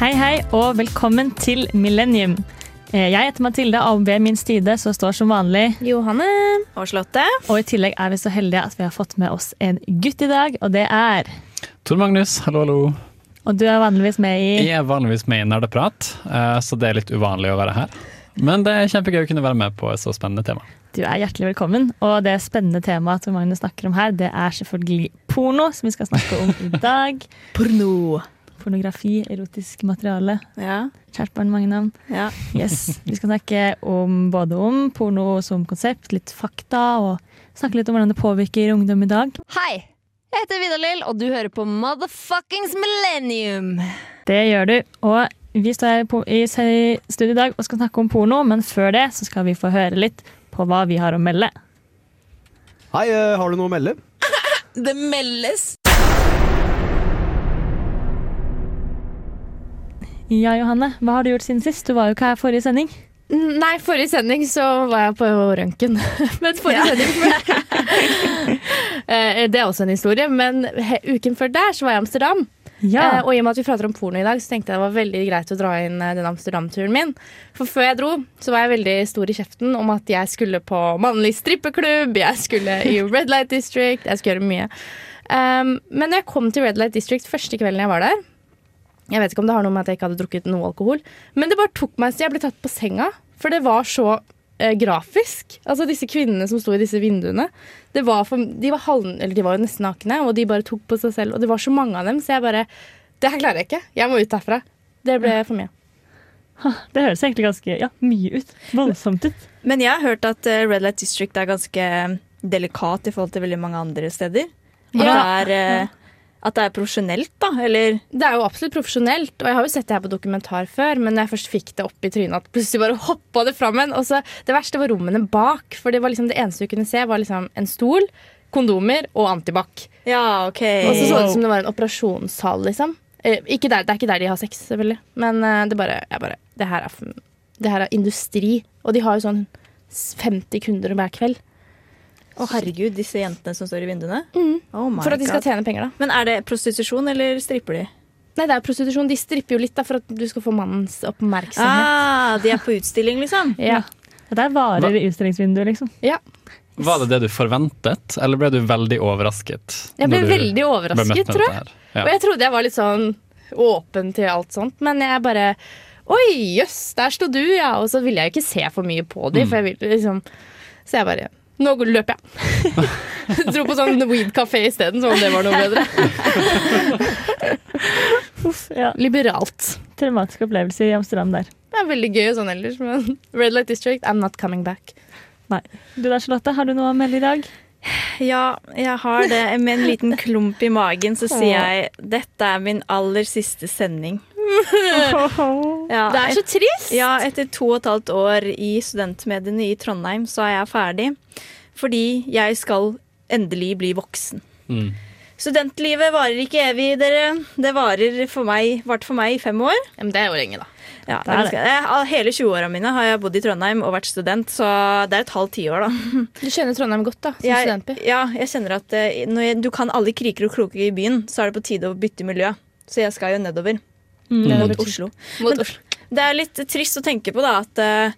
Hei, hei, og velkommen til Millennium. Eh, Jeg heter Mathilde, og ved min side så står som vanlig Johanne. Og Slottet. Og i tillegg er vi så heldige at vi har fått med oss en gutt i dag, og det er Tor Magnus, hallo, hallo. Og du er vanligvis med i Jeg er vanligvis med i Nerdeprat, eh, så det er litt uvanlig å være her. Men det er kjempegøy å kunne være med på et så spennende tema. Du er hjertelig velkommen. Og det spennende temaet Tor Magnus snakker om her, det er selvfølgelig porno, som vi skal snakke om i dag. Porno. Pornografi, erotisk materiale. Ja. Kjært barn, mange navn. ja. Yes. Vi skal snakke om både om porno som konsept, litt fakta, og snakke litt om hvordan det påvirker ungdom i dag. Hei! Jeg heter Vidar Lill, og du hører på Motherfuckings Millennium. Det gjør du. Og vi står i studio i dag og skal snakke om porno, men før det så skal vi få høre litt på hva vi har å melde. Hei, eh, har du noe å melde? Det meldes. Ja, Johanne, hva har du gjort siden sist? Du var jo ikke her forrige sending. Nei, forrige sending så var jeg på røntgen. Men forrige sending Eh, Det er også en historie, men uken før der så var jeg i Amsterdam. Ja. Eh, og i og med at vi prater om porno i dag, så tenkte jeg det var veldig greit å dra inn eh, den Amsterdam-turen min. For før jeg dro, så var jeg veldig stor i kjeften om at jeg skulle på mannlig strippeklubb, jeg skulle i Red Light District, jeg skulle gjøre mye. Um, men når jeg kom til Red Light District første kvelden jeg var der Jeg vet ikke om det har noe med at jeg ikke hadde drukket noe alkohol, men det bare tok meg så jeg ble tatt på senga, for det var så eh, grafisk. Altså disse kvinnene som sto i disse vinduene. Det var for, de, var halv, eller de var jo nesten nakne, og de bare tok på seg selv. Og det var så mange av dem, så jeg bare Det her klarer jeg ikke. Jeg må ut derfra. Det ble for mye. Det høres egentlig ganske ja, mye ut. Voldsomt ut. Men jeg har hørt at eh, Red Light District er ganske eh, delikat i forhold til veldig mange andre steder. At, Ja. det, er, eh, at det er profesjonelt, da. Eller Det er jo absolutt profesjonelt, og jeg har jo sett det her på dokumentar før, men når jeg først fikk det opp i trynet, at plutselig bare hoppa det fram en. Og så det verste var rommene bak, for det var liksom det eneste du kunne se, var liksom en stol, kondomer og antibac. Ja, OK. Og så så det ut som det var en operasjonssal, liksom. Eh, ikke der, det er ikke der de har sex, selvfølgelig. Men eh, det bare, jeg bare det, her er, det her er industri. Og de har jo sånn 50 kunder hver kveld. Å, herregud, disse jentene som står i vinduene. Oh my For at de skal God. tjene penger, da. Men er det prostitusjon, eller stripper de? Nei, det er prostitusjon. De stripper jo litt da, for at du skal få mannens oppmerksomhet. Ah, de er på utstilling, liksom? Ja. Det er varer i utstillingsvinduet, liksom. ja. Var det det du forventet, eller ble du veldig overrasket? Jeg ble veldig overrasket, tror jeg. Ja. Og jeg trodde jeg var litt sånn åpen til alt sånt, men jeg bare Oi, jøss, der sto du, ja. Og så ville jeg ikke se for mye på dem, Mm. for jeg ville liksom Så jeg bare Nå løper jeg. Dro på sånn weed-kafé isteden, som om det var noe bedre. Uff, ja. Liberalt. Traumatisk opplevelse i Amsterdam der. Det er veldig gøy sånn ellers, men Red Light District, I'm not coming back. Du der, Charlotte, har du noe å melde i dag? Ja, jeg har det. Med en liten klump i magen så sier jeg dette er min aller siste sending. Ja, Det er så trist! Ja, etter to og et halvt år i studentmediene i Trondheim, så er jeg ferdig. Fordi jeg skal endelig bli voksen. Mm. Studentlivet varer ikke evig, dere. Det varer for meg, varte for meg i fem år. Ja, men det er jo lenge, da. Ja, Det er det jeg, hele 20-åra mine har jeg bodd i Trondheim og vært student, så det er et halvt tiår, da. Du kjenner Trondheim godt, da, som Jeg, studentby. ja, jeg kjenner at eh, når jeg, du kan alle kriker og kroker i byen, så er det på tide å bytte miljø. Så jeg skal jo nedover. Mot Oslo. Mot Men- Oslo. Det er litt trist å tenke på da at uh,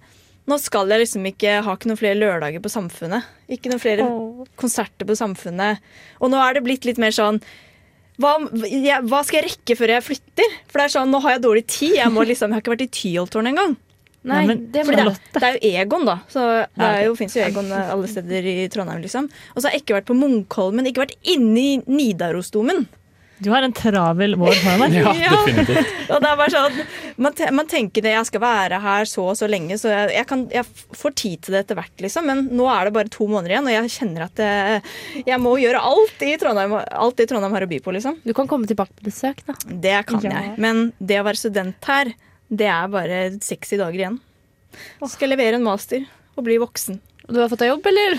nå skal jeg liksom ikke ha ikke noen flere lørdager på Samfunnet. Ikke noen flere konserter på Samfunnet. Og nå er det blitt litt mer sånn hva, jeg, hva skal jeg rekke før jeg flytter? For det er sånn, Nå har jeg dårlig tid. Jeg, må liksom, jeg har ikke vært i Tyholttårnet engang. Nei, Nei det det, er- det er jo Egon, da. Så det er jo, fins jo Egon alle steder i Trondheim. liksom Og så har jeg ikke vært på Munkholmen, ikke vært inne i Nidarosdomen. Du har en travel vår foran deg. Ja, Ja. definitivt. Og det er bare sånn, man, te man tenker det, jeg skal være her så og så lenge, så jeg, jeg, kan, jeg får tid til det etter hvert, liksom. Men nå er det bare to måneder igjen, og jeg kjenner at jeg, jeg må gjøre alt i Trondheim, alt det Trondheim har å by på, liksom. Du kan komme tilbake på besøk, da. Det kan Ja. jeg. Men det å være student her, det er bare 60 dager igjen. Skal levere en master og bli voksen. Og du har fått deg jobb, eller?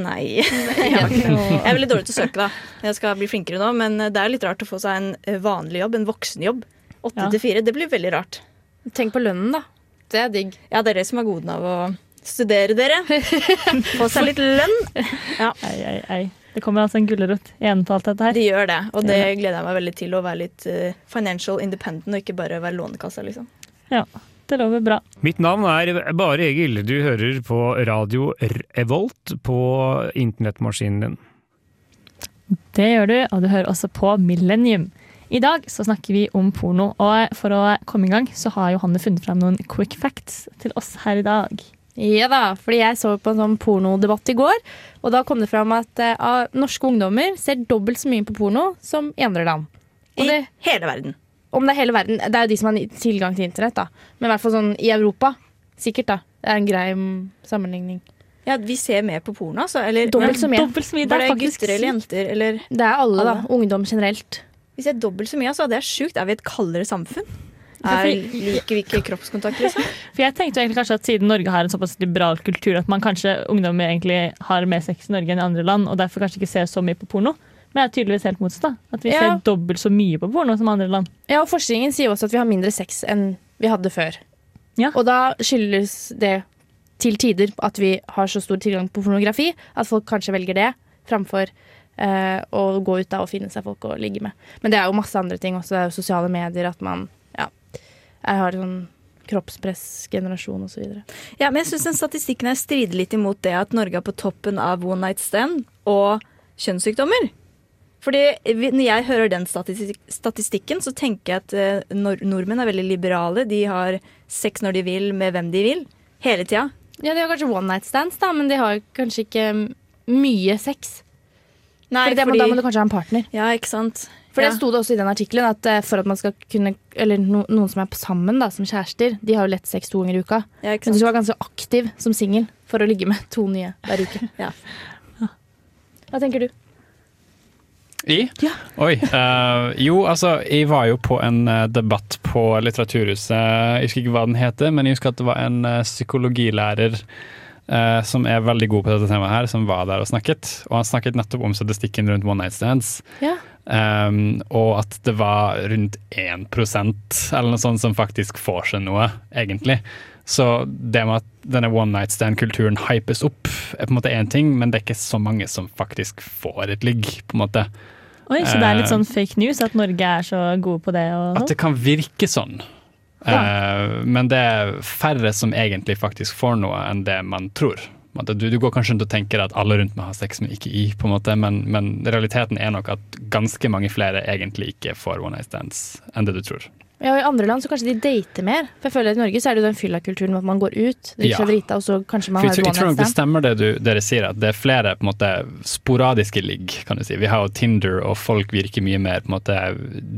Nei. Jeg, er veldig dårlig til å søke, da. Jeg skal bli flinkere nå, men det er litt rart å få seg en eh, vanlig jobb, en voksenjobb. Åtte Ja. til fire. Det blir veldig rart. Tenk på lønnen, da. Det er digg. Ja, det er det som er goden av å studere, dere. Få seg litt lønn. Ei, ei, ei. Det kommer altså en gulrot igjen på alt dette her. Det gjør det, og det gleder jeg meg veldig til. Å være litt eh, financial independent og ikke bare være lånekassa, liksom. Ja, det lover bra. Mitt navn er Bare Egil. Du hører på radio Revolt på internettmaskinen din. Det gjør du, og du hører også på Millennium. I dag så snakker vi om porno, og for å komme i gang så har Johanne funnet frem noen quick facts til oss her i dag. Ja da, fordi jeg så på en sånn pornodebatt i går, og da kom det fram at uh, norske ungdommer ser dobbelt så mye på porno som i andre land. I det, hele verden. Om det er hele verden, det er jo de som har tilgang til internett, da. Men i hvert fall sånn i Europa. Sikkert, da. Det er en grei mm, sammenligning. Ja, vi ser mer på porno, altså. Eller Dobbelt så mye. Dobbelt så mye. Det er faktisk gutter eller jenter? Eller Det er alle, da. Ungdom generelt. Vi ser dobbelt så mye, altså. Det er sjukt. Er vi et kaldere samfunn? Er, liker vi ikke kroppskontakt, liksom? For jeg tenkte jo egentlig kanskje at Siden Norge har en såpass liberal kultur at man kanskje ungdommer egentlig har mer sex i Norge enn i andre land, og derfor kanskje ikke ser så mye på porno. Men det er tydeligvis helt motsatt. da. At vi Ja. ser dobbelt så mye på porno som andre land. Ja, og Forskningen sier også at vi har mindre sex enn vi hadde før. Ja. Og da skyldes det til tider at vi har så stor tilgang på pornografi at folk kanskje velger det framfor eh, å gå ut da og finne seg folk å ligge med. Men det er jo masse andre ting også. Det er jo sosiale medier, at man ja, jeg har sånn kroppspress-generasjon osv. Ja, men jeg syns den statistikken her strider litt imot det at Norge er på toppen av one night stand og kjønnssykdommer. Fordi Når jeg hører den statistik statistikken, så tenker jeg at eh, nor nordmenn er veldig liberale. De har sex når de vil, med hvem de vil. Hele tida. Ja, de har kanskje one night stands, da, men de har kanskje ikke mye sex. Nei, Fordi fordi Da må du kanskje ha en partner. Ja, ikke sant. For ja. det sto det også i den artikkelen at eh, for at man skal kunne Eller no, noen som er sammen da, som kjærester, de har jo lett sex to ganger i uka. ja, ikke Men du sant. skal være ganske aktiv som singel for å ligge med to nye hver uke. Ja. Hva tenker du? I? Ja. Oi. Uh, jo, altså, jeg var jo på en eh, debatt på Litteraturhuset. Jeg husker ikke hva den heter, men jeg husker at det var en eh, psykologilærer uh, som er veldig god på dette temaet her, som var der og snakket. Og han snakket nettopp om statistikken rundt one night stands. Ja. Um, og at det var rundt 1% eller noe sånt som faktisk får seg noe, egentlig. Så det med at denne one night stand-kulturen hypes opp, er på en måte én ting, men det er ikke så mange som faktisk får et ligg, på en måte. Oi, Så det er litt Eh. sånn fake news at Norge er så gode på det? og At sånn? det kan virke sånn. Ja. men det er færre som egentlig faktisk får noe enn det man tror. Du, du går kanskje rundt og tenker at alle rundt meg har sex, men ikke i. på en måte, men, men realiteten er nok at ganske mange flere egentlig ikke får one night stands enn det du tror. Ja, og I andre land så kanskje de dater mer. For jeg føler at I Norge så er det jo den fyllakulturen med at man går ut, drikker Ja. seg drita, og så kanskje man har jeg, tror- jeg tror nok det stemmer det du, dere sier, at det er flere på en måte, sporadiske ligg. kan du si. Vi har jo Tinder, og folk virker mye mer på en måte,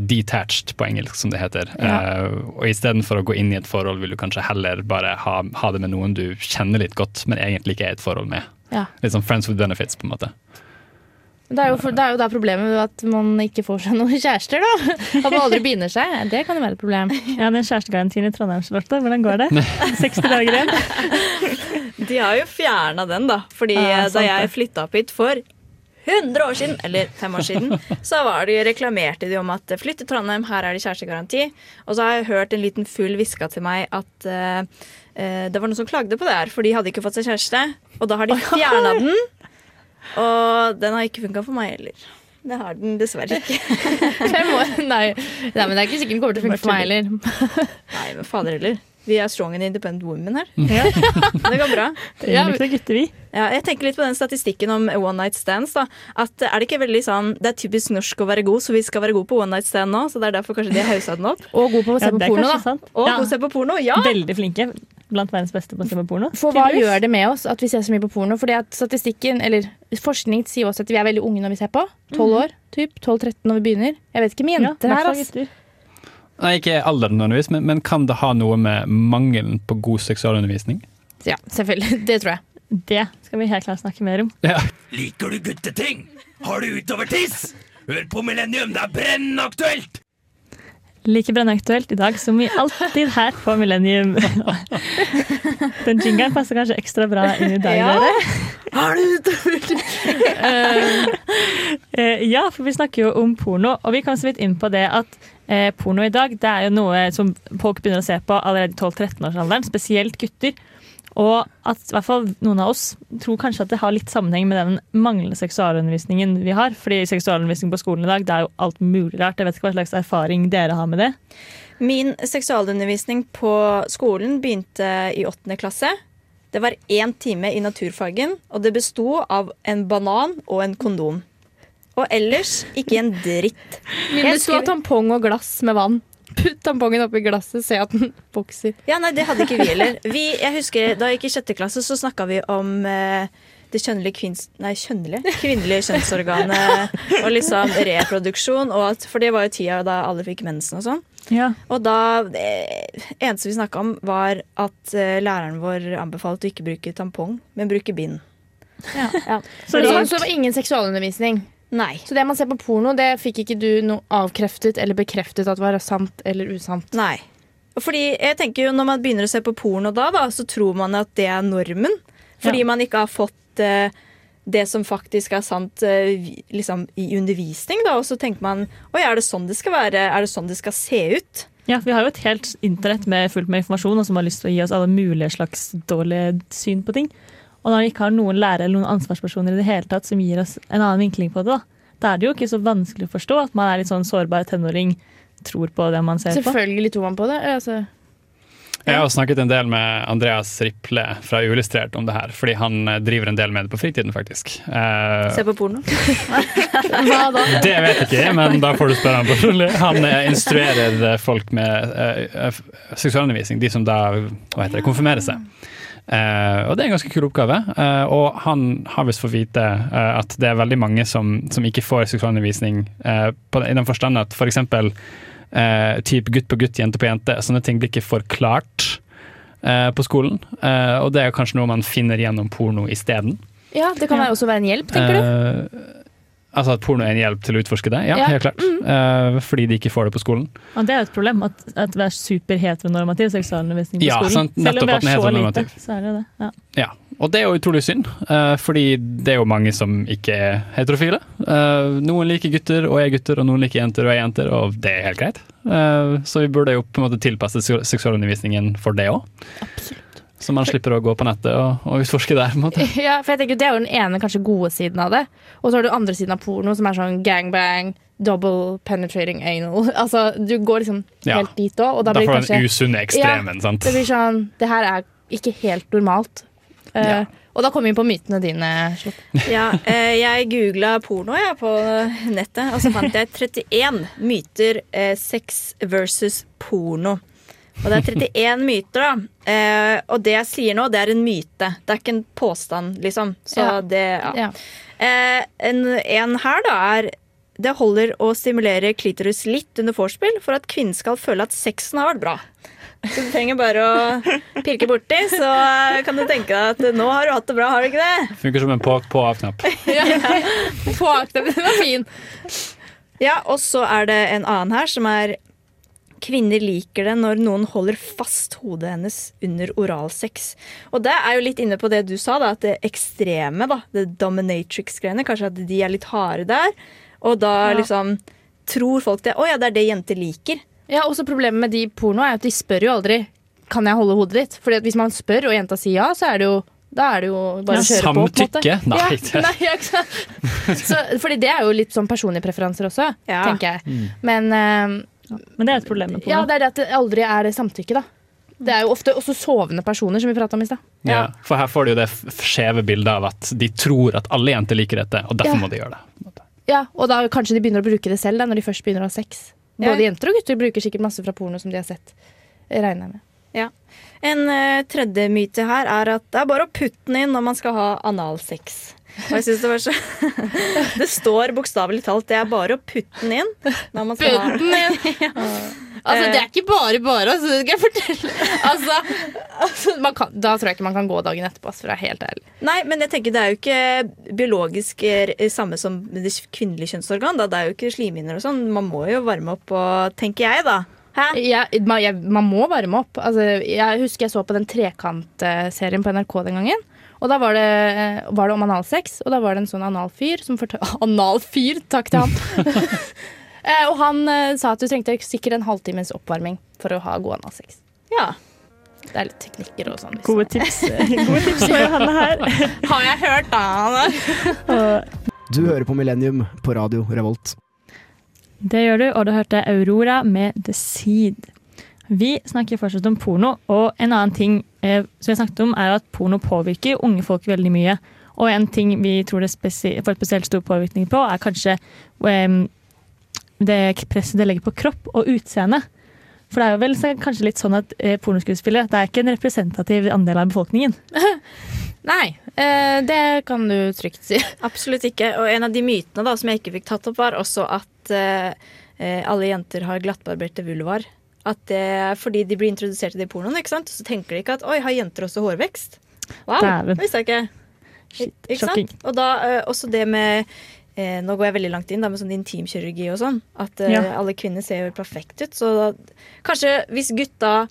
detached på engelsk, som det heter. Ja. Uh, og Istedenfor å gå inn i et forhold, vil du kanskje heller bare ha, ha det med noen du kjenner litt godt, men egentlig ikke er i et forhold med. Ja. Litt sånn friends with benefits, på en måte. Det er, jo for, det er jo da problemet med at man ikke får seg noen kjærester, da. At man aldri begynner seg. Det kan jo være et problem. Ja, den kjærestegarantien i Trondheim, Charlotte, hvordan går det? 60 dager igjen? De har jo fjerna den, da. Fordi Ja, eh, sant da jeg flytta opp hit for 100 år siden, eller fem år siden, så var de, reklamerte de om at eh, flytt til Trondheim, her er det kjærestegaranti. Og så har jeg hørt en liten fugl hviske til meg at uh, eh, det var noen som klagde på det her, for de hadde ikke fått seg kjæreste. Og da har de fjerna den. Og den har ikke funka for meg heller. Det har den dessverre ikke. Fem år? Nei. Nei, men det er ikke sikkert den kommer til å funke for meg heller. Nei, men fader heller. Vi er strong and independent women her. Ja, Det går bra. trenger ikke noen gutter, vi. Ja, jeg tenker litt på den statistikken om one night stands. da At Er det ikke veldig sånn Det er typisk norsk å være god, så vi skal være gode på one night stand nå. Så det er derfor kanskje de har haussa den opp. Og god på å se Ja, på porno, da. sant. Og Ja, god se på porno. Ja! Veldig flinke. Blant verdens beste på å se på porno. For hva tydeligvis. gjør det med oss at vi ser så mye på porno? Fordi at statistikken, eller Forskning sier også at vi er veldig unge når vi ser på. 12 år, typ, 12-13 når vi begynner. Jeg vet ikke med Ja, jenter her, altså. Nei, Ikke alderen nødvendigvis, men, men kan det ha noe med mangelen på god seksualundervisning? Ja, selvfølgelig. Det tror jeg. Det skal vi helt klart snakke mer om. Ja. Liker du gutteting? Har du utover tiss? Hør på Millennium, det er brennende aktuelt! Like brennaktuelt i dag som vi alltid her på Millennium. Den jingeren passer kanskje ekstra bra inn i dag, Ja. dere. Eh, eh, ja, for vi snakker jo om porno, og vi kom så vidt inn på det at eh, porno i dag det er jo noe som folk begynner å se på allerede i 12-13-årsalderen, spesielt gutter. Og at i hvert fall noen av oss tror kanskje at det har litt sammenheng med den manglende seksualundervisningen vi har. Fordi seksualundervisning på skolen i dag det er jo alt mulig rart. Jeg vet ikke hva slags erfaring dere har med det. Min seksualundervisning på skolen begynte i åttende klasse. Det var én time i naturfagen, og det besto av en banan og en kondom. Og ellers ikke en dritt. Det du av tampong og glass med vann. Putt tampongen oppi glasset, se at den vokser. Ja, nei, Det hadde ikke vi heller. Vi, jeg husker, Da jeg gikk i sjette klasse, så snakka vi om eh, det kjønnelige, kvinns, nei, kjønnelige kvinnelige kjønnsorganet og liksom reproduksjon. Og at, for det var jo tida da alle fikk mensen og sånn. Ja. Og da Det eneste vi snakka om, var at eh, læreren vår anbefalte å ikke bruke tampong, men bruke bind. Ja. Så det, rart. så det var ingen seksualundervisning. Nei. Så det man ser på porno, det fikk ikke du noe avkreftet eller bekreftet at var sant eller usant. Nei. Fordi jeg tenker jo Når man begynner å se på porno da, da så tror man at det er normen. Fordi man ikke har fått uh, det som faktisk er sant uh, liksom i undervisning. da, Og så tenker man oi, er det sånn det skal være? Er det sånn det skal se ut? Ja, Vi har jo et helt internett med fullt med informasjon og som har lyst til å gi oss alle mulige slags dårlige syn på ting. Og når vi ikke har noen lærere eller noen ansvarspersoner i det hele tatt som gir oss en annen vinkling på det, da, da er det jo ikke så vanskelig å forstå at man er litt sånn sårbar tenåring, tror på det man ser på. Selvfølgelig tror man på det. Altså. Jeg har snakket en del med Andreas Riple fra Uillustrert om det her, fordi han eh, driver en del med det på fritiden, faktisk. Eh, Se på porno. Hva da? Det vet jeg ikke men da får du spørre han personlig. Han eh, instruerer folk med eh, seksualundervisning, de som da hva heter det, konfirmerer seg. Eh, og det er en ganske kul oppgave. Uh, og han har visst fått vite uh, at det er veldig mange som, som ikke får seksualundervisning eh, på, i den forstand at f.eks. For eksempel, type typ gutt på gutt, jente på jente. Sånne ting blir ikke forklart eh, på skolen. Eh, og det er kanskje noe man finner gjennom porno isteden. Ja, det kan ja. også være en hjelp, tenker du? Altså at porno er en hjelp til å utforske det? Ja, Ja. helt klart. Eh, fordi de ikke får det på skolen. Og det er jo et problem at, at det er superheteronormativ seksualundervisning på Ja, skolen. sant, Selv nettopp om vi at den er er så lite, så er det det. Ja. Ja, og det er jo utrolig synd, uh, fordi det er jo mange som ikke er heterofile. Uh, noen liker gutter og er gutter, og noen liker jenter og er jenter, og det er helt greit. Så vi burde jo på en måte tilpasse seksualundervisningen for det òg. Så man slipper å gå på nettet og, og utforske der. på en måte. Ja, for jeg tenker Det er jo den ene kanskje gode siden av det. Og så har du andre siden av porno, som er sånn gangbang, double penetrating anal. Altså, Du går liksom Ja. helt dit òg, og da Da blir får du den usunne ekstremen, sant. Det blir sånn Det her er ikke helt normalt. Uh, Ja. Og da kommer vi inn på mytene dine. Ja, eh, jeg googla porno jeg, på nettet, og så fant jeg 31 myter eh, sex versus porno. Og det er 31 myter, da. Eh, og det jeg sier nå, det er en myte. Det er ikke en påstand, liksom. Så Ja. det ja. Ja. Eh, en, en her da er Det holder å stimulere klitoris litt under vorspiel for at kvinnen skal føle at sexen har vært bra. Så du trenger bare å pirke borti, så kan du tenke deg at nå har du hatt det bra, har du ikke det? Funker som en på-av-knapp. På-av-knapp, den var fin. Ja, og så er det en annen her som er Kvinner liker det når noen holder fast hodet hennes under oralsex. Og det er jo litt inne på det du sa, da, at det ekstreme, da, det dominatrix-greiene, kanskje at de er litt harde der. Og da liksom tror folk det. Å ja, det er det jenter liker. Ja, også Problemet med de porno er at de spør jo aldri Kan jeg holde hodet ditt. Fordi at Hvis man spør og jenta sier ja, så er det jo da er det jo bare å kjøre på. på. Samtykke? Nei, Ja, det- nei, ja, ikke sant? Så, fordi det er jo litt sånn personlige preferanser også, Ja. tenker jeg. Men Men det er et problem med porno. ja, det er det at det aldri er samtykke, da. Det er jo ofte også sovende personer, som vi prata om i stad. Ja, for her får du jo det skjeve bildet av at de tror at alle jenter liker dette, og derfor Ja. må de gjøre det. Ja, og da kanskje de begynner å bruke det selv da, når de først begynner å ha sex. Både Ja. jenter og gutter bruker sikkert masse fra porno som de har sett. Regner jeg med. En uh, tredje myte her er at det er bare å putte den inn når man skal ha analsex. Og jeg synes Det var så Det står bokstavelig talt det er bare å putte den inn når man skal ha Altså, det er ikke bare bare, altså, det skal jeg fortelle. Altså, altså, man kan, da tror jeg ikke man kan gå dagen etterpå, ass, for å være helt ærlig. Nei, men jeg tenker det er jo ikke biologisk eh, samme som det kvinnelige kjønnsorgan. Da. Det er jo ikke slimhinner og sånn. Man må jo varme opp og tenker jeg, da. Jeg, man, jeg, man må varme opp. Altså, jeg husker jeg så på den Trekant-serien på NRK den gangen. Og da var det, var det om analsex, og da var det en sånn analfyr som fortalte Analfyr! Takk til han! Eh, og han eh, sa at du trengte sikkert en halvtimes oppvarming for å ha god analsex. Ja. Det er litt teknikker og sånn. hvis- Gode tips. Gode tips fra Johanne her. Har jeg hørt, da! Du hører på Millennium på radio Revolt. Det gjør du, og du hørte Aurora med The Seed. Vi snakker fortsatt om porno, og en annen ting eh, som vi snakket om, er at porno påvirker unge folk veldig mye. Og en ting vi tror det får spesielt stor påvirkning på, er kanskje eh, det presset det legger på kropp og utseende. For det er jo vel kanskje litt sånn at eh, pornoskuespillere det er ikke en representativ andel av befolkningen. Nei, eh, det kan du trygt si. Absolutt ikke. Og en av de mytene da, som jeg ikke fikk tatt opp, var også at eh, eh, alle jenter har glattbarberte vulvar. At det er fordi de blir introdusert til det i pornoen, ikke sant? så tenker de ikke at oi, har jenter også hårvekst? Wow, Dæven. det visste jeg ikke. Shit, Ikke sjokking. sant? Og da eh, også det med eh, Nå går jeg veldig langt inn da, med sånn intimkirurgi og sånn. At eh, Ja. alle kvinner ser jo perfekt ut. Så da, kanskje hvis gutta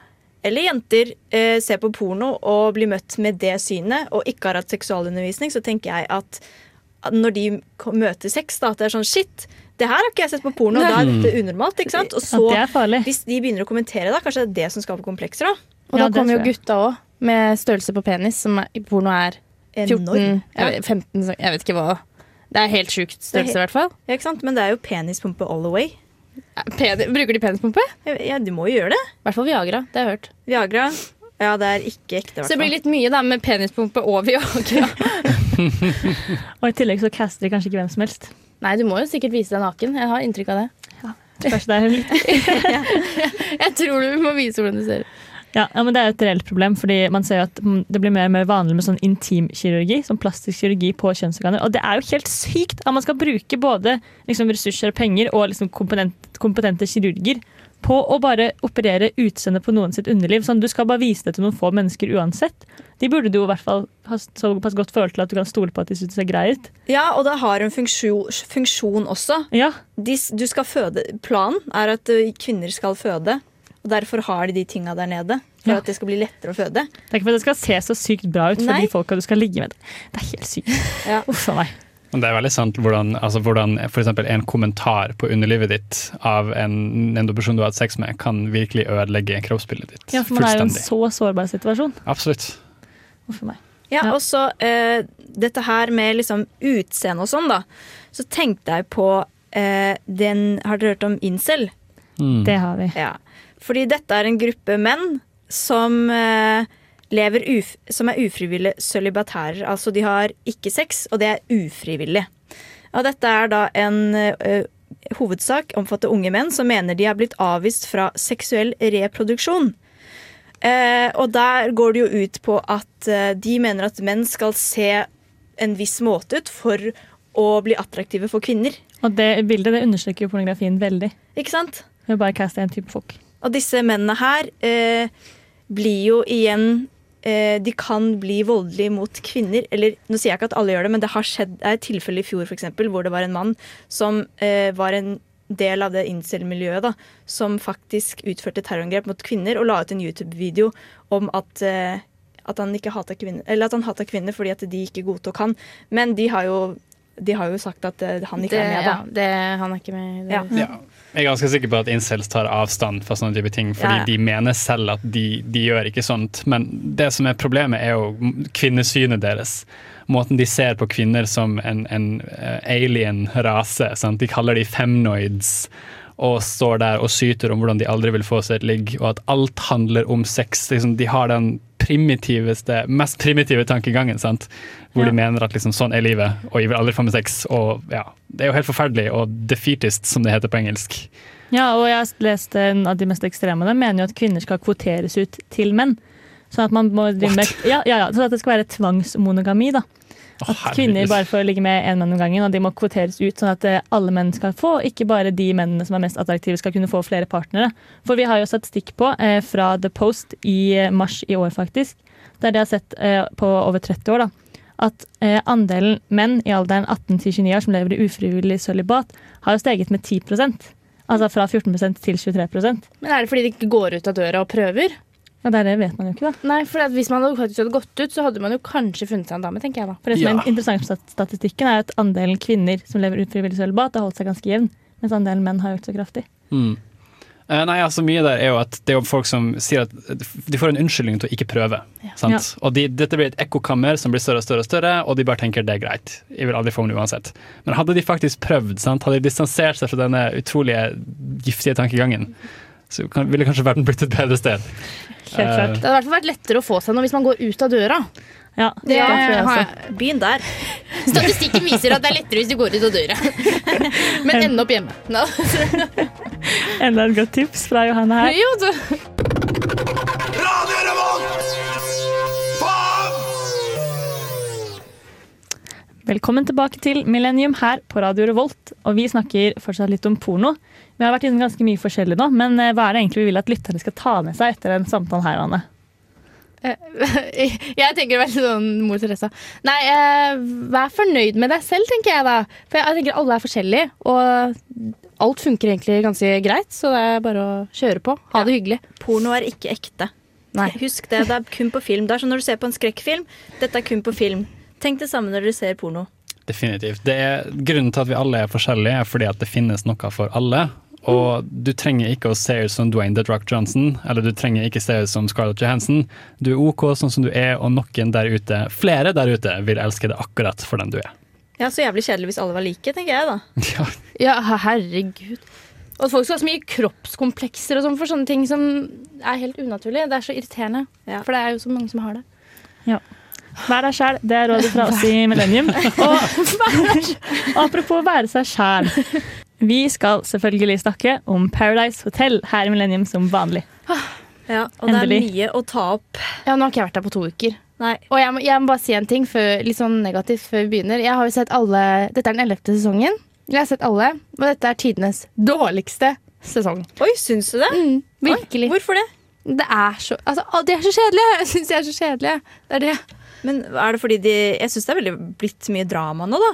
eller jenter eh, ser på porno og blir møtt med det synet, og ikke har hatt seksualundervisning, så tenker jeg at når de møter sex, da, at det er sånn shit, det her har ikke jeg sett på porno, da er dette unormalt. ikke sant? Og så, det er hvis de begynner å kommentere, da, kanskje det er det som skaper komplekser. da. Og Ja, da kommer jo gutta òg, med størrelse på penis, som er, i porno er 14, Enorm. 15 Jeg vet ikke hva. Det er helt sjukt størrelse, i hvert fall. Ja, ikke sant? Men det er jo penispumpe all the way. Peni- Bruker de penispumpe? Ja, du må jo gjøre det. I hvert fall Viagra. Det har jeg hørt. Viagra. Ja, det er ikke ekte, Så det blir litt mye da med penispumpe og Viagra. Og i tillegg så caster de kanskje ikke hvem som helst. Nei, du må jo sikkert vise deg naken. Jeg har inntrykk av det. Kanskje det er litt Jeg tror du må vise hvordan du ser ut. Ja, ja, men Det er jo et reelt problem, fordi man ser jo at mm, det blir mer og mer vanlig med sånn intimkirurgi, sånn plastisk kirurgi på kjønnsorganer. Og det er jo helt sykt at man skal bruke både liksom, ressurser og penger og liksom, kompetent, kompetente kirurger på å bare operere utseendet på noen sitt underliv. Sånn, du skal bare vise det til noen få mennesker uansett. De burde du i hvert fall ha såpass godt forhold til at du kan stole på at de synes det ser grei ut. Ja, og det har en funksjon, funksjon også. Ja, De, du skal føde, planen er at kvinner skal føde, og derfor har de de tinga der nede. For Ja. at det skal bli lettere å føde. Det er ikke for at det skal se så sykt bra ut for Nei. de folka du skal ligge med. Det er helt sykt. Ja. Uff a meg. Det er veldig sant hvordan, altså hvordan f.eks. en kommentar på underlivet ditt av en, en person du har hatt sex med, kan virkelig ødelegge kroppsbildet ditt. Ja, for man er jo en så sårbar situasjon. Absolutt. Uff a meg. Ja, Ja. og så eh, dette her med liksom utseende og sånn, da. Så tenkte jeg på eh, den Har dere hørt om incel? Mm. Det har vi. Ja. Fordi dette er en gruppe menn som eh, lever uf som er ufrivillig sølibatærer. Altså de har ikke sex, og det er ufrivillig. Og dette er da en uh, hovedsak omfatter unge menn som mener de har blitt avvist fra seksuell reproduksjon. Uh, og der går det jo ut på at uh, de mener at menn skal se en viss måte ut for å bli attraktive for kvinner. Og det bildet det understreker jo pornografien veldig. Ikke sant? Å bare caste en type folk. Og disse mennene her eh, blir jo igjen eh, De kan bli voldelige mot kvinner. Eller nå sier jeg ikke at alle gjør det, men det har skjedd det er et tilfelle i fjor for eksempel, hvor det var en mann som eh, var en del av det incel-miljøet, da, som faktisk utførte terrorangrep mot kvinner og la ut en YouTube-video om at eh, at han ikke hata kvinner, eller at han hata kvinner fordi at de ikke godtok han. Men de har jo, de har jo sagt at eh, han ikke Det, er med, da. ja, det, han er ikke med. Det. Ja. Ja. Jeg er ganske sikker på at incels tar avstand fra sånne type ting, fordi Ja, ja. de mener selv at de, de gjør ikke sånt. Men det som er problemet, er jo kvinnesynet deres. Måten de ser på kvinner som en, en eh, alien rase. Sant? De kaller de femnoids. Og står der og syter om hvordan de aldri vil få seg et ligg, og at alt handler om sex. Liksom, de har den primitiveste, mest primitive tankegangen, sant? hvor Ja. de mener at liksom, sånn er livet, og jeg vil aldri få med sex. Og ja, Det er jo helt forferdelig, og defeatist, som det heter på engelsk. Ja, og jeg har lest en av de mest ekstreme De mener jo at kvinner skal kvoteres ut til menn. Sånn at man må drive med, ja, ja, ja, sånn at det skal være tvangsmonogami. da. At kvinner bare får ligge med én mann om gangen, og de må kvoteres ut, sånn at eh, alle menn skal få, ikke bare de mennene som er mest attraktive skal kunne få flere partnere. For vi har jo statistikk på, eh, fra The Post i eh, mars i år faktisk, der de har sett eh, på over 30 år, da, at eh, andelen menn i alderen 18 til 29 år som lever i ufrivillig sølibat, har jo steget med 10% Altså fra 14 til 23% Men er det fordi de ikke går ut av døra og prøver? Ja, det, er det vet man jo ikke, da. Nei, for at Hvis man hadde faktisk hadde gått ut, så hadde man jo kanskje funnet seg en dame. tenker jeg da. For det som Ja. er interessant med statistikken, er at andelen kvinner som lever ufrivillig sølibat, har holdt seg ganske jevn, mens andelen menn har økt så kraftig. Mm. Eh, Nei, altså Mye der er jo at det er jo folk som sier at de får en unnskyldning til å ikke prøve. Sant? Og de, dette blir et ekkokammer som blir større og større, og større, og de bare tenker det er greit. Jeg vil aldri få den uansett. Men hadde de faktisk prøvd, sant? hadde de distansert seg fra denne utrolige giftige tankegangen, så kan, ville kanskje verden blitt et bedre sted. Helt klart. Det hadde i hvert fall vært lettere å få seg noe hvis man går ut av døra. Ja, Det tror jeg jeg- Begynn der. Statistikken viser at det er lettere hvis du går ut av døra. Men ende opp hjemme. No. Enda et godt tips fra Johanne her. Jo, så. Radio Faen! Velkommen tilbake til Millennium her på Radio Revolt. Og vi snakker fortsatt litt om porno. Vi har vært innom ganske mye forskjellig nå, men eh, hva er det egentlig vi vil at lytterne skal ta med seg etter en samtale her, Anne? Jeg tenker veldig sånn mor Teresa. Nei, eh, vær fornøyd med deg selv, tenker jeg da. For jeg tenker alle er forskjellige, og alt funker egentlig ganske greit. Så det er bare å kjøre på. Ha det hyggelig. Porno er ikke ekte. Nei. Husk det, det er kun på film. Det er som når du ser på en skrekkfilm. Dette er kun på film. Tenk det samme når dere ser porno. Definitivt. Det er, grunnen til at vi alle er forskjellige, er fordi at det finnes noe for alle. Og du trenger ikke å se ut som Dwayne The Rock Johnson, eller du trenger ikke se ut som Scarlett Johansson. Du er OK sånn som du er, og noen der ute, flere der ute, vil elske deg akkurat for den du er. Ja, Så jævlig kjedelig hvis alle var like, tenker jeg da. Ja, Ja, herregud. Og at folk skal ha så mye kroppskomplekser og sånn for sånne ting som er helt unaturlig. Det er så irriterende. Ja. For det er jo så mange som har det. Ja. Vær deg sjæl, det er rådet fra oss i Millennium. Og apropos være seg sjæl. Vi skal selvfølgelig snakke om Paradise Hotel her i Millennium som vanlig. Ja, Og det er mye å ta opp. Ja, Nå har ikke jeg vært der på to uker. Nei. Og jeg må, jeg må bare si en ting før, litt sånn negativt før vi begynner. Jeg har jo sett alle, Dette er den ellevte sesongen. Jeg har sett alle, og dette er tidenes dårligste sesong. Oi, syns du det? Mm, virkelig. Hvorfor det? Det er så altså, å, De er så kjedelige! Jeg syns de er så kjedelige. Det er det. Men er det fordi de Jeg syns det er veldig blitt mye drama nå, da.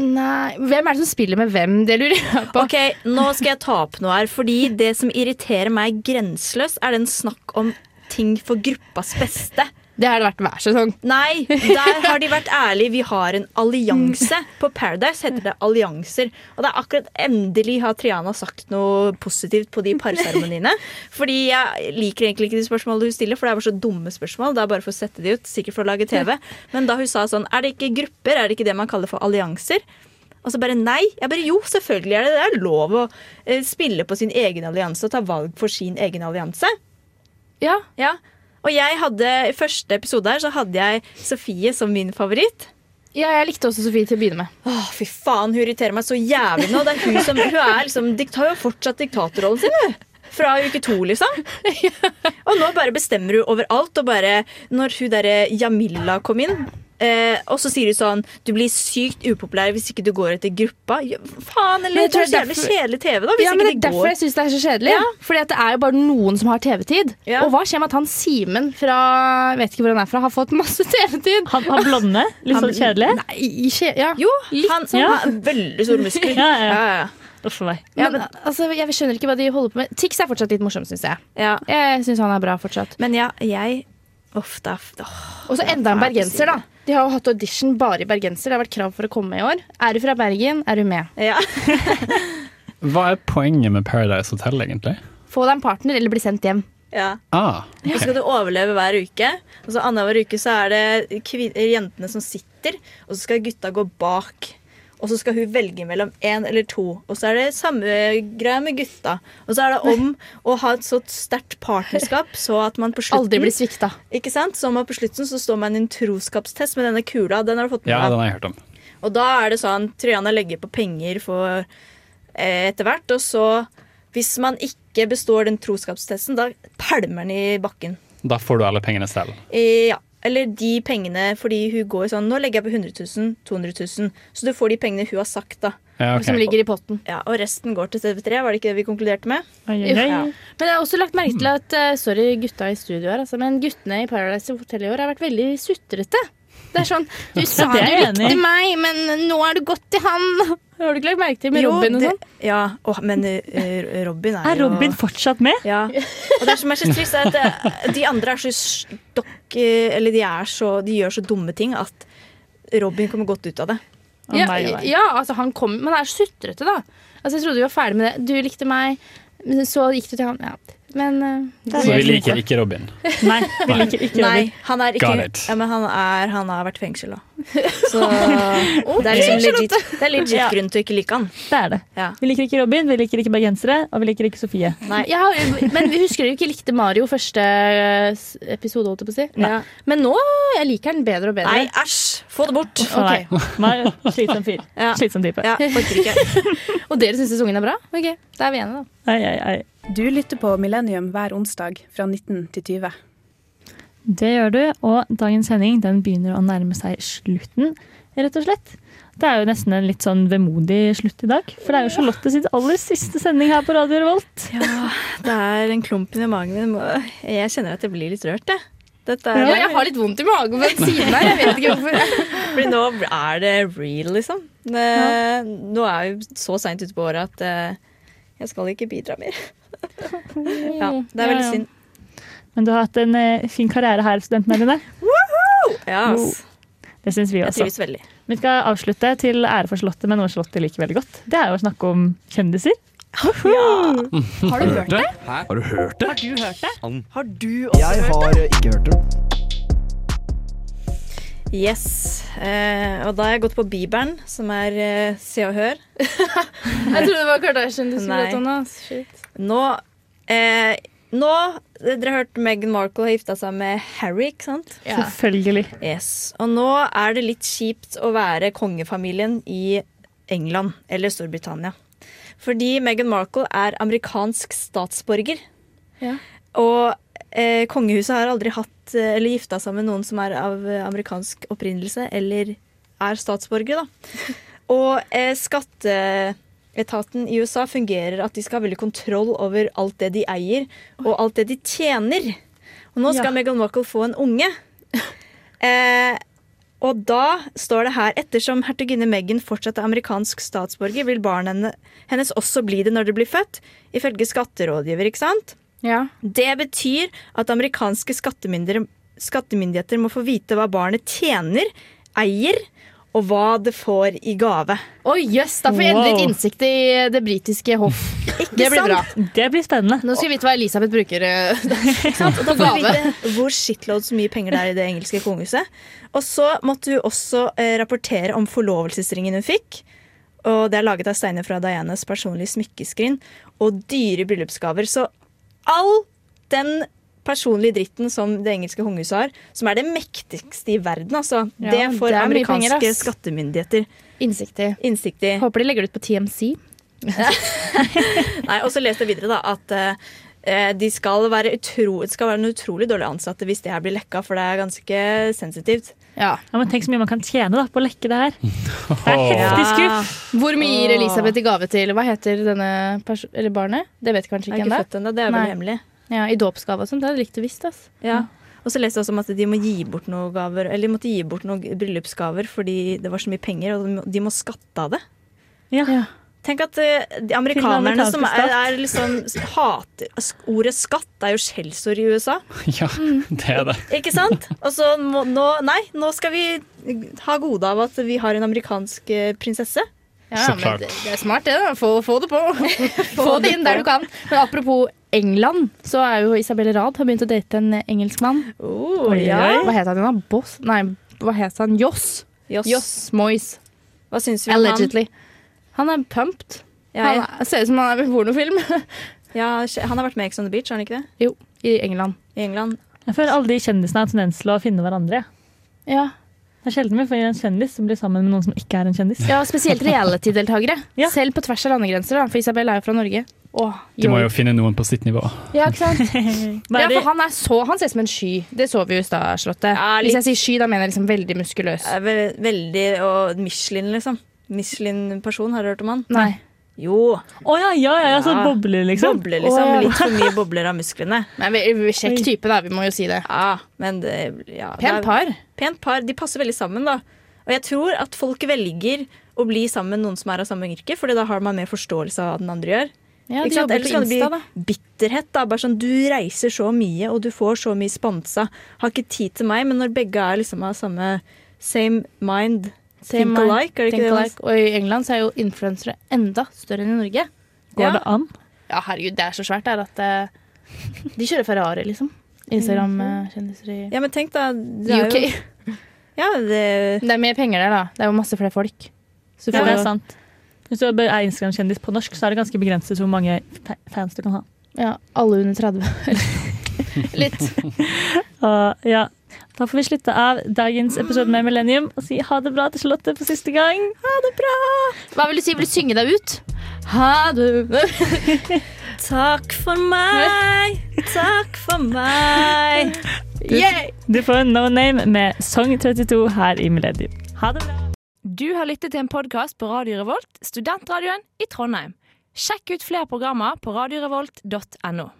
Nei, Hvem er det som spiller med hvem? Det lurer jeg på. Ok, Nå skal jeg ta opp noe her. Fordi det som irriterer meg grenseløst, er den snakk om ting for gruppas beste. Det har det vært hver sesong. Nei, der har de vært ærlige. Vi har en allianse. På Paradise heter det allianser. Og det er akkurat endelig har Triana sagt noe positivt på de parseremoniene. Fordi jeg liker egentlig ikke de spørsmålene hun stiller, for det er bare så dumme spørsmål. Det er bare for å sette de ut, sikkert for å lage TV. Men da hun sa sånn Er det ikke grupper? Er det ikke det man kaller for allianser? Og så bare nei. Jeg bare jo, selvfølgelig er det det. er lov å eh, spille på sin egen allianse og ta valg for sin egen allianse. Ja, Ja. Og jeg hadde, i første episode her så hadde jeg Sofie som min favoritt. ja jeg likte også Sofie til å begynne med. Åh, fy faen, hun irriterer meg så jævlig nå. Det er hun som, hun er liksom, har jo fortsatt diktatorrollen sin, hun. Fra uke to, liksom. Og nå bare bestemmer hun overalt. Og bare, når hun derre Jamila kom inn, eh, og så sier de sånn Du blir sykt upopulær hvis ikke du går etter gruppa. Ja, faen, eller det er så jævlig kjedelig TV, da. Hvis Ja, men Det ikke er de derfor går jeg syns det er så kjedelig. Ja. Fordi at det er jo bare noen som har TV-tid. Ja. Og hva skjer med at han Simen fra vet ikke hvor han er fra, har fått masse TV-tid? Han, han blonde, litt sånn kjedelig. Nei, kje- ja. Jo, Litt han, sånn. han veldig store muskler. Ja, ja. ja, ja. Ja, men, altså, jeg skjønner ikke hva de holder på med. Tix er fortsatt litt morsom, syns jeg. ja. Jeg syns han er bra fortsatt. Men ja, jeg Uff, det er. Og så enda en bergenser, da. De har jo hatt audition bare i bergenser. Det har vært krav for å komme i år. Er du fra Bergen, er du med. Ja. Hva er poenget med Paradise Hotel, egentlig? Få deg en partner eller bli sendt hjem. ja. Ah, Og så skal du overleve hver uke. Og så Annenhver uke så er det jentene som sitter, og så skal gutta gå bak. Og så skal hun velge mellom én eller to. Og så er det samme greia med gutta. Og så er det om å ha et så sterkt partnerskap så at man på slutten Aldri blir svikta. Ikke sant? Så man på slutten så står man i en troskapstest med denne kula. Den har du fått med deg. ja, den har jeg hørt om. Og da er det sånn Triana legger på penger for eh, etter hvert. Og så, hvis man ikke består den troskapstesten, da pælmer den i bakken. Da får du alle pengene selv. Eh, ja. Eller de pengene fordi hun går sånn Nå legger jeg på 100 000, 200 000. Så du får de pengene hun har sagt, da. Ja, okay. Som ligger i potten. Ja, Og resten går til TV3. Var det ikke det vi konkluderte med? Ai, ai, ai. Ja. Men jeg har også lagt merke til at eh, Sorry, gutta i studio her, altså, men guttene i Paradise Hotel i år har vært veldig sutrete. Det er sånn Du sa du likte meg, men nå er du gått til han. Har du ikke lagt merke til med Jo, Robin og det- sånn? Ja, Åh, men uh, Robin er, Er Robin fortsatt med? Ja. Og det som er så trist, er at eh, de andre er så stokk eh, Eller de er så De gjør så dumme ting at Robin kommer godt ut av det. Å, Ja, nei, nei. ja, altså han kom Men han er sutrete, da. Altså, jeg trodde vi var ferdig med det. Du likte meg, men så gikk du til han. Ja. Men du Så vi liker ikke Robin. Nei, vi liker ikke Nei, Robin. han er Got ikke it. ja, men han, er, han har vært i fengsel, da. Så det er liksom legit, det er legit Ja. grunn til å ikke like han. Det er det. Ja. Vi liker ikke Robin, vi liker ikke bergensere, og vi liker ikke Sofie. Nei. Ja, men vi husker jo ikke likte Mario første eh, episode, holdt jeg på å si. Ja. Men nå jeg liker den bedre og bedre. Nei, æsj! Få det bort. Okay. Meg, Slitsom fyr. Ja. Slitsom type. Ja, ikke. Og dere syns sesongen er bra? Ok, da er vi enige, da. Ei, ei, ai. Du lytter på Millennium hver onsdag fra 19 til 20. Det gjør du, og dagens sending den begynner å nærme seg slutten, rett og slett. Det er jo nesten en litt sånn vemodig slutt i dag, for det er jo Charlotte sitt aller siste sending her på Radio Revolt. Ja, det er en klump i magen min. Jeg kjenner at jeg blir litt rørt, jeg. Dette Ja, er, jeg har litt vondt i magen på den siden her. Jeg vet ikke hvorfor. Fordi nå er det real, liksom. Nå er vi så seint ute på året at eh, jeg skal ikke bidra mer. Ja, det er veldig Ja, ja. synd. Men du har hatt en eh, fin karriere her, studentene dine. Ja, ass. Det syns vi Jeg også. trives veldig. Vi skal avslutte til ære for Slottet med noe Slottet liker veldig godt. Det er jo å snakke om kjendiser. Har du hørt det? Har du hørt det? Har du hørt det? Har du også Jeg hørt har eh, ikke hørt det. Yes. Eh, og da har jeg gått på Bibelen, som er eh, Se og Hør. Jeg trodde det var Kardashian du skulle om. da. Shit. Nå eh, Nå Dere har hørt Meghan Markle har gifta seg med Harry, ikke sant? Ja. Selvfølgelig. Yes. Og nå er det litt kjipt å være kongefamilien i England eller Storbritannia. Fordi Meghan Markle er amerikansk statsborger. Ja. Og eh, kongehuset har aldri hatt eh, eller gifta seg med noen som er av eh, amerikansk opprinnelse eller er statsborgere, da. Og eh, skatteetaten i USA fungerer at de skal ha veldig kontroll over alt det de eier, og alt det de tjener. Og nå skal Ja. Meghan Markle få en unge. Eh, og da står det her ettersom hertuginne Meghan fortsatt er amerikansk statsborger, vil barnet henne, hennes også bli det når det blir født, ifølge skatterådgiver. ikke sant? Ja. Det betyr at amerikanske skattemyndigheter, skattemyndigheter må få vite hva barnet tjener, eier, og hva det får i gave. Oi, jøss, da får jeg endelig Wow. litt innsikt i det britiske hoff. Det blir bra. Det blir spennende. Nå skal vi vite hva Elisabeth bruker eh, på gave. Hvor hvor shitloads mye penger det er i det engelske kongehuset. Og så måtte hun også eh, rapportere om forlovelsesringen hun fikk. Og det er laget av steiner fra Dianas personlige smykkeskrin og dyre bryllupsgaver. Så all den personlige dritten som det engelske kongehuset har, som er det mektigste i verden, altså, Ja, det får det er amerikanske penger, skattemyndigheter Innsikt i. innsikt i. Håper de legger det ut på TMC. Nei, og så leste jeg videre da, at uh, de skal være, utro, det skal være en utrolig dårlig ansatte hvis det her blir lekka, for det er ganske sensitivt. Ja. Ja, men Tenk så mye man kan tjene da, på å lekke det her. Det er heftig skuff. Hvor mye gir Elisabeth i gave til Hva heter denne eller barnet? Det vet kanskje Jeg ikke ikke ennå, det er vel hemmelig. Ja, I dåpsgave og sånt. Det hadde jeg likt å visst. Altså. Ja. Og så leste jeg også om at de må gi bort noen gaver Eller de måtte gi bort noen bryllupsgaver fordi det var så mye penger, og de må skatte av det. Ja. Ja. Tenk at eh, de amerikanerne som er, er liksom hater Ordet skatt er jo skjellsord i USA, Ja, det er det. ikke sant? Og så nå, nei, nå skal vi ha gode av at vi har en amerikansk eh, prinsesse. Ja, Så men klart. det, det er smart, det. da. Få, få det på. få det inn der du kan. Men apropos England, så er jo Isabel Rad har begynt å date en engelskmann. Oh, Oi, ja. Hva het han igjen? Boss? Nei, hva het han? Joss. Joss. Joss Moyes. Hva syns vi om han? Han er pumped. Ja, Han er, ser ut som han er med i pornofilm. ja, han har vært med i Ex on the Beach, har han ikke det? jo, i England. I England. Jeg føler alle de kjendisene har tendens til å finne hverandre. ja. Det er sjelden vi får en kjendis som blir sammen med noen som ikke er en kjendis. ja, spesielt reality-deltakere. Ja. Selv på tvers av landegrenser, da. For Isabel er jo fra Norge. Åh, Du må jo finne noen på sitt nivå. Ja, ikke sant? Hva Ja, er det? for han er så Han ser ut som en sky. Det så vi jo i stad, Slottet. Ja, litt. Hvis jeg sier sky, da mener jeg liksom veldig muskuløs. Er ve veldig Og Michelin, liksom. Michelin-person, har du hørt om han? Nei. Jo. Å ja, ja, ja, ja, så bobler, liksom. Bobler, liksom. Oh, ja. Litt for mye bobler av musklene. Men vi- vi- Kjekk type, da. Vi må jo si det. Ja, men det, ja, Pent par. Pent par. De passer veldig sammen, da. Og jeg tror at folk velger å bli sammen med noen som er av samme yrke, Fordi da har man mer forståelse av hva den andre gjør. Ja, de jobber Ellers på kan det Insta, da. bli bitterhet. Da. Bare sånn, du reiser så mye, og du får så mye sponsa. Har ikke tid til meg, men når begge er liksom av samme same mind, think alike, er det ikke det? alike. Og i England så er jo influensere enda større enn i Norge. Går Ja. det an? Ja, herregud, det er så svært der at uh, de kjører Ferrari, liksom. Instagram-kjendiser i Ja, men tenk da det er UK. Jo, ja, det, Det er mer penger der, da. Det er jo masse flere folk. Så Ja, det er sant. Hvis du er Instagram-kjendis på norsk, så er det ganske begrenset hvor mange fans du kan ha. ja, alle under 30. Litt. uh, ja, Da får vi slutte av dagens episode med Millennium og si ha det bra til Charlotte for siste gang. Ha det bra! Hva vil du si? Vil du synge deg ut? Ha det Takk for meg, takk for meg. Yay! Du får No Name med Song 32 her i Millennium. Ha det bra! Du har lyttet til en podkast på Radio Revolt, studentradioen i Trondheim. Sjekk ut flere programmer på radiorevolt.no.